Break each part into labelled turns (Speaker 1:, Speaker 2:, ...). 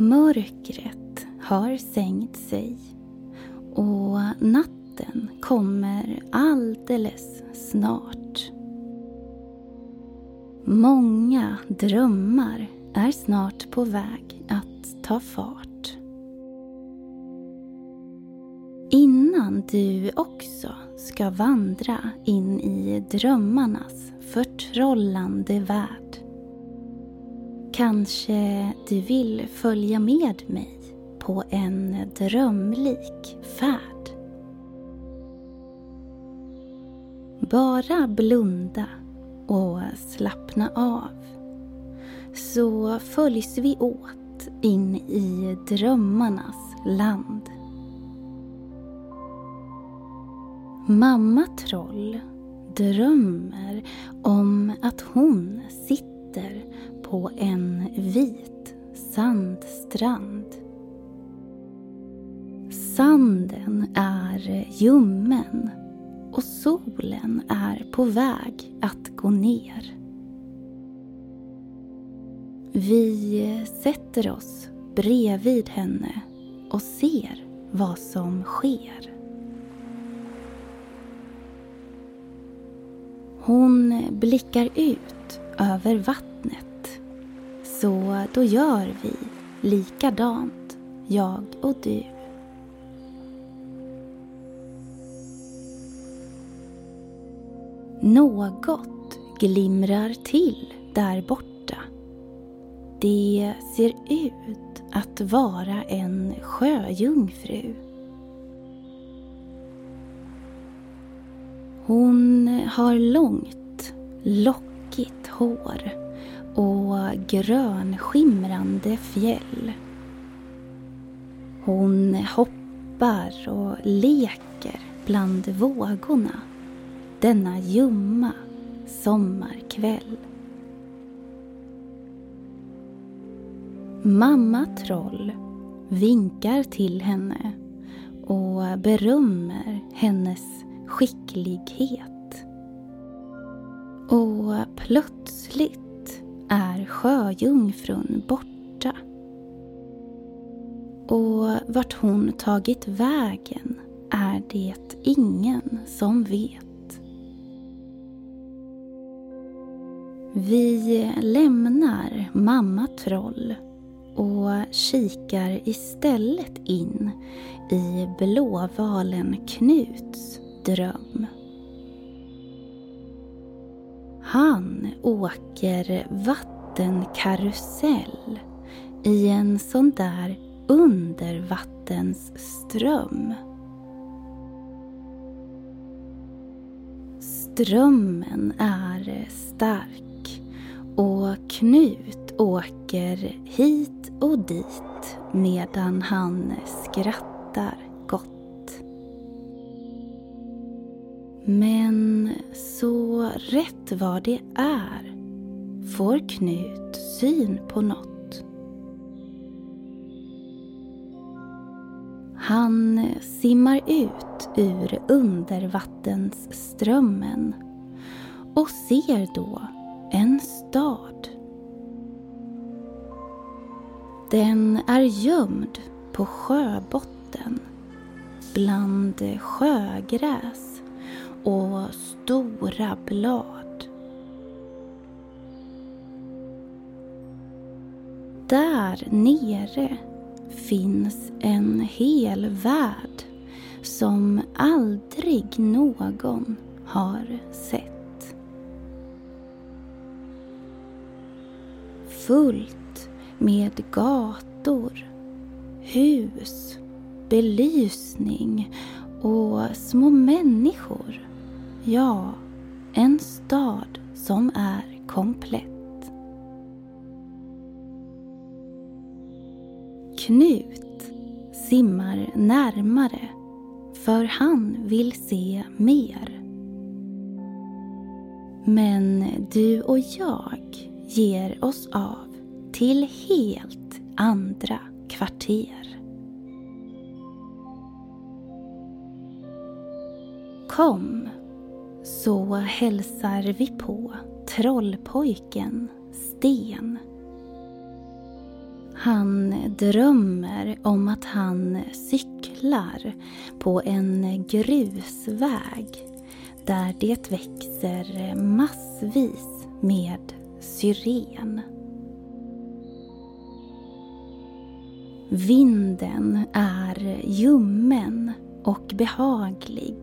Speaker 1: Mörkret har sänkt sig och natten kommer alldeles snart. Många drömmar är snart på väg att ta fart. Innan du också ska vandra in i drömmarnas förtrollande värld Kanske du vill följa med mig på en drömlik färd. Bara blunda och slappna av så följs vi åt in i drömmarnas land. Mamma Troll drömmer om att hon sätter oss bredvid henne och ser vad som sker. Hon blickar ut över vattnet så då gör vi likadant, jag och du. Något glimrar till där borta. Det ser ut att vara en sjöjungfru. Hon har långt, lockigt hår och grönskimrande fjäll. Hon hoppar och leker bland vågorna denna ljumma sommarkväll. Mamma Troll vinkar till henne och berömmer hennes skicklighet. Och plötsligt är sjöjungfrun borta. Och vart hon tagit vägen är det ingen som vet. Vi lämnar mamma Troll och kikar istället in i blåvalen Knuts dröm. Han åker vattenkarusell i en sån där undervattensström. Strömmen är stark och Knut åker hit och dit medan han skrattar gott. Men så rätt vad det är får Knut syn på något. Han simmar ut ur undervattensströmmen och ser då en stad. Den är gömd på sjöbotten bland sjögräs och stora blad. Där nere finns en hel värld som aldrig någon har sett. Fullt med gator, hus, belysning och små människor Ja, en stad som är komplett. Knut simmar närmare för han vill se mer. Men du och jag ger oss av till helt andra kvarter. Kom så hälsar vi på trollpojken Sten. Han drömmer om att han cyklar på en grusväg där det växer massvis med syren. Vinden är ljummen och behaglig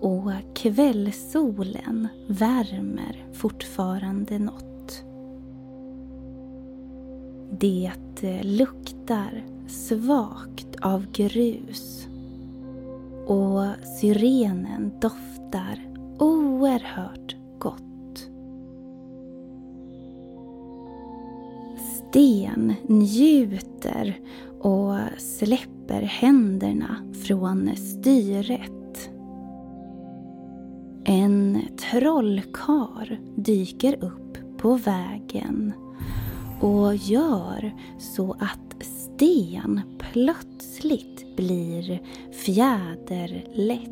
Speaker 1: och kvällssolen värmer fortfarande något. Det luktar svagt av grus och syrenen doftar oerhört Sten njuter och släpper händerna från styret. En trollkar dyker upp på vägen och gör så att sten plötsligt blir fjäderlätt.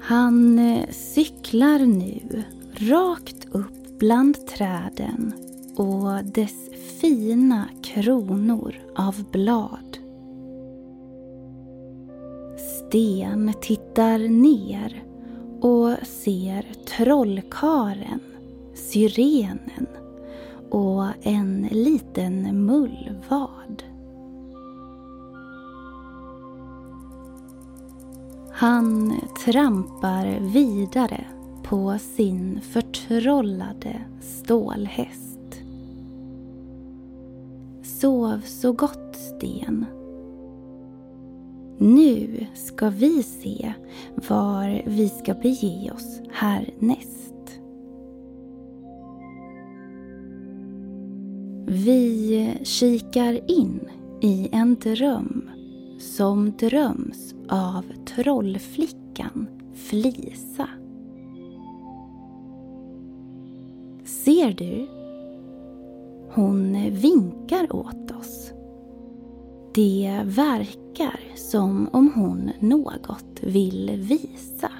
Speaker 1: Han eh, cyklar nu rakt upp bland träden och dess fina kronor av blad. Sten tittar ner och ser trollkaren, syrenen och en liten mullvad. Han trampar vidare på sin förtrollade stålhäst. Sov så gott, Sten. Nu ska vi se var vi ska bege oss härnäst. Vi kikar in i en dröm som dröms av trollflickan Flisa. Ser du hon vinkar åt oss. Det verkar som om hon något vill visa.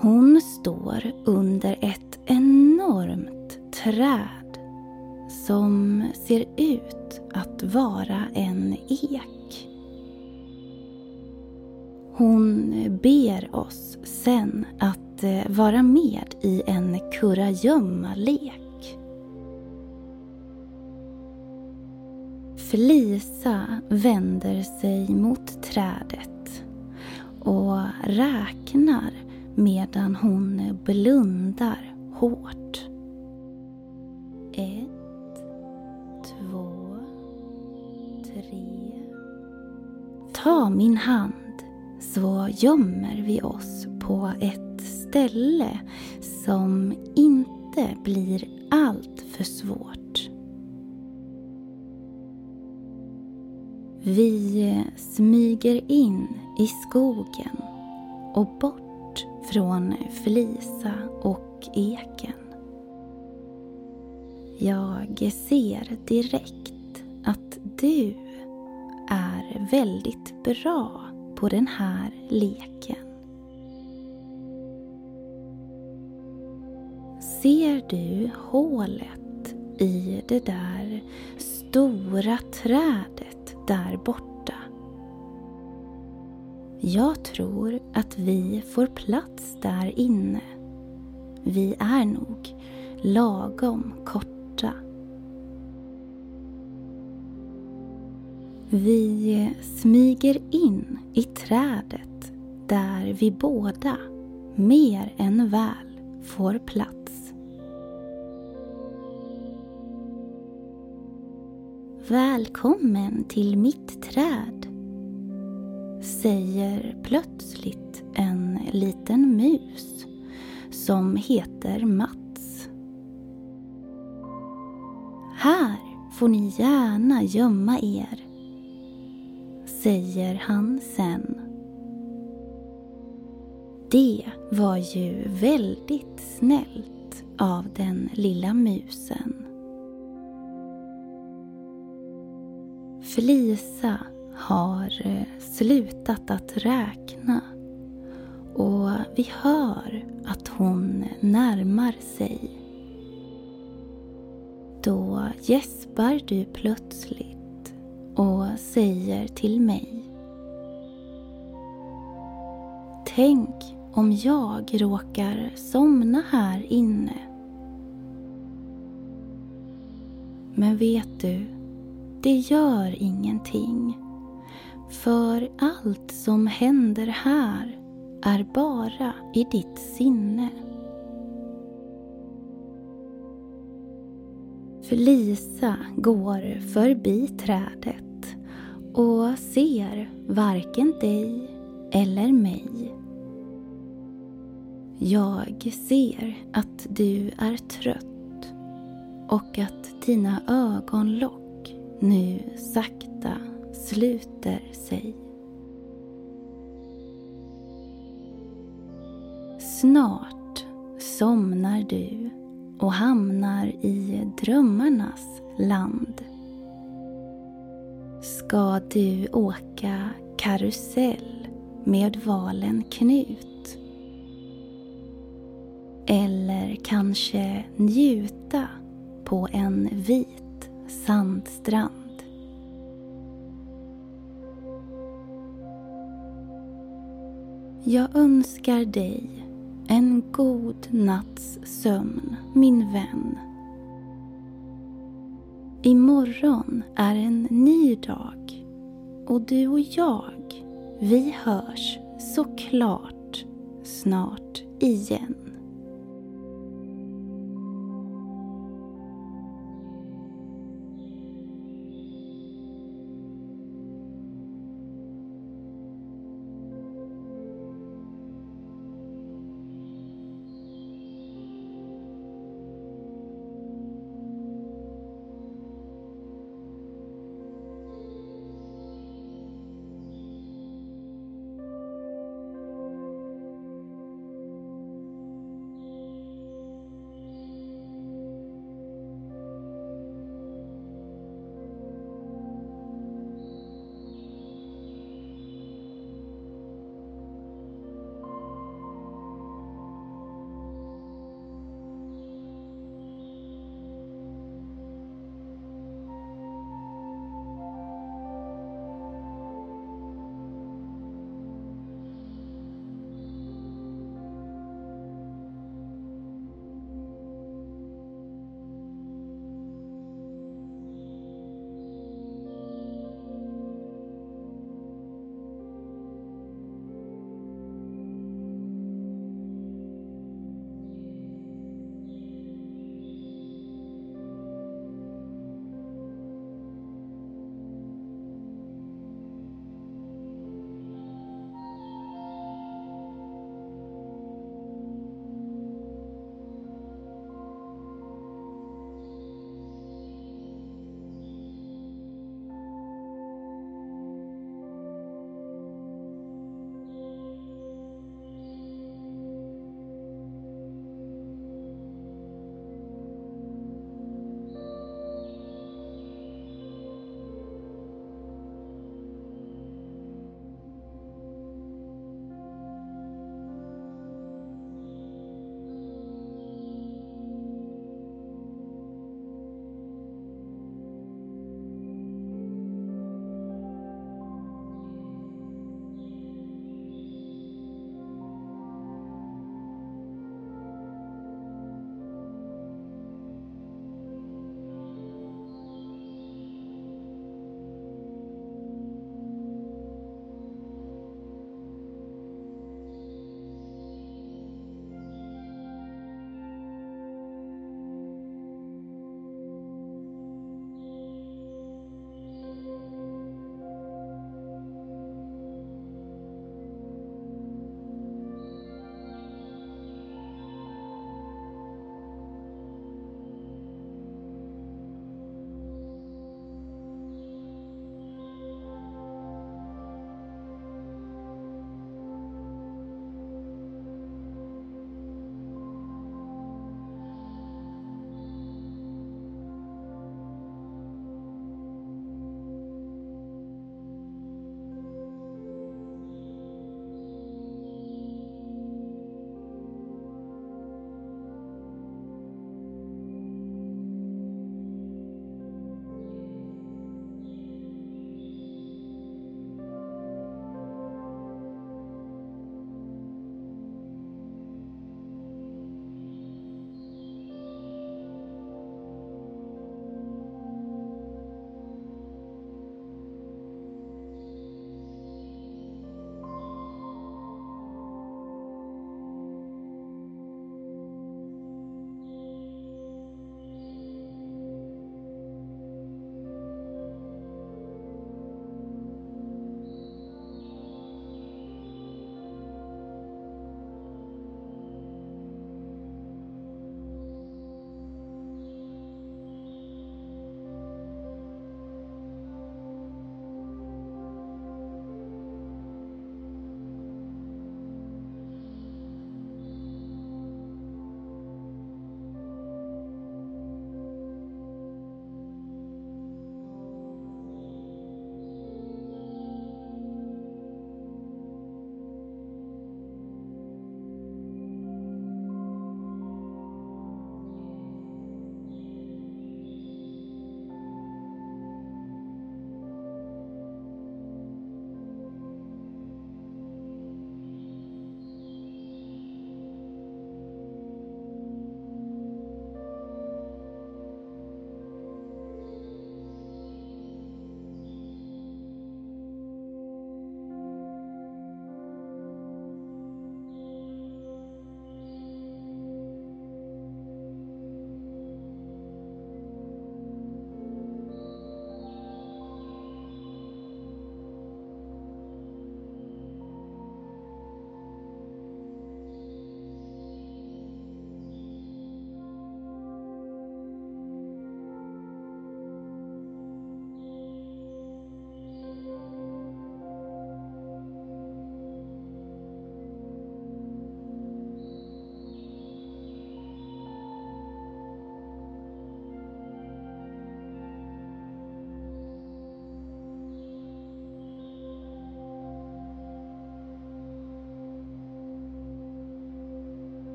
Speaker 1: Hon står under ett enormt träd som ser ut att vara en ek. Hon ber oss sen att Eh, vara med i en kurragömmalek. Felisa vänder sig mot trädet och räknar medan hon blundar hårt. Ett, två, tre. Ta min hand så gömmer vi oss på ett ställe som inte blir allt för svårt. Vi smyger in i skogen och bort från Felisa och eken. Jag ser direkt att du är väldigt bra på den här leken. Ser du hålet i det där stora trädet där borta? Jag tror att vi får plats där inne. Vi är nog lagom korta. Vi smyger in i trädet där vi båda mer än väl får plats. Välkommen till mitt träd, säger plötsligt en liten mus som heter Mats. Här får ni gärna gömma er, säger han sen. Det var ju väldigt snällt av den lilla musen. Felisa har eh, slutat att räkna och vi hör att hon närmar sig. Då gäspar du plötsligt och säger till mig Tänk om jag råkar somna här inne. Men vet du, det gör ingenting. För allt som händer här är bara i ditt sinne. För Lisa går förbi trädet och ser varken dig eller mig. Jag ser att du är trött och att dina ögonlock nu sakta sluter sig. Snart somnar du och hamnar i drömmarnas land. Ska du åka karusell med valen Knut? Eller kanske njuta på en vit sandstrand? Jag önskar dig en god natts sömn, min vän. Imorgon är en ny dag och du och jag, vi hörs såklart snart igen.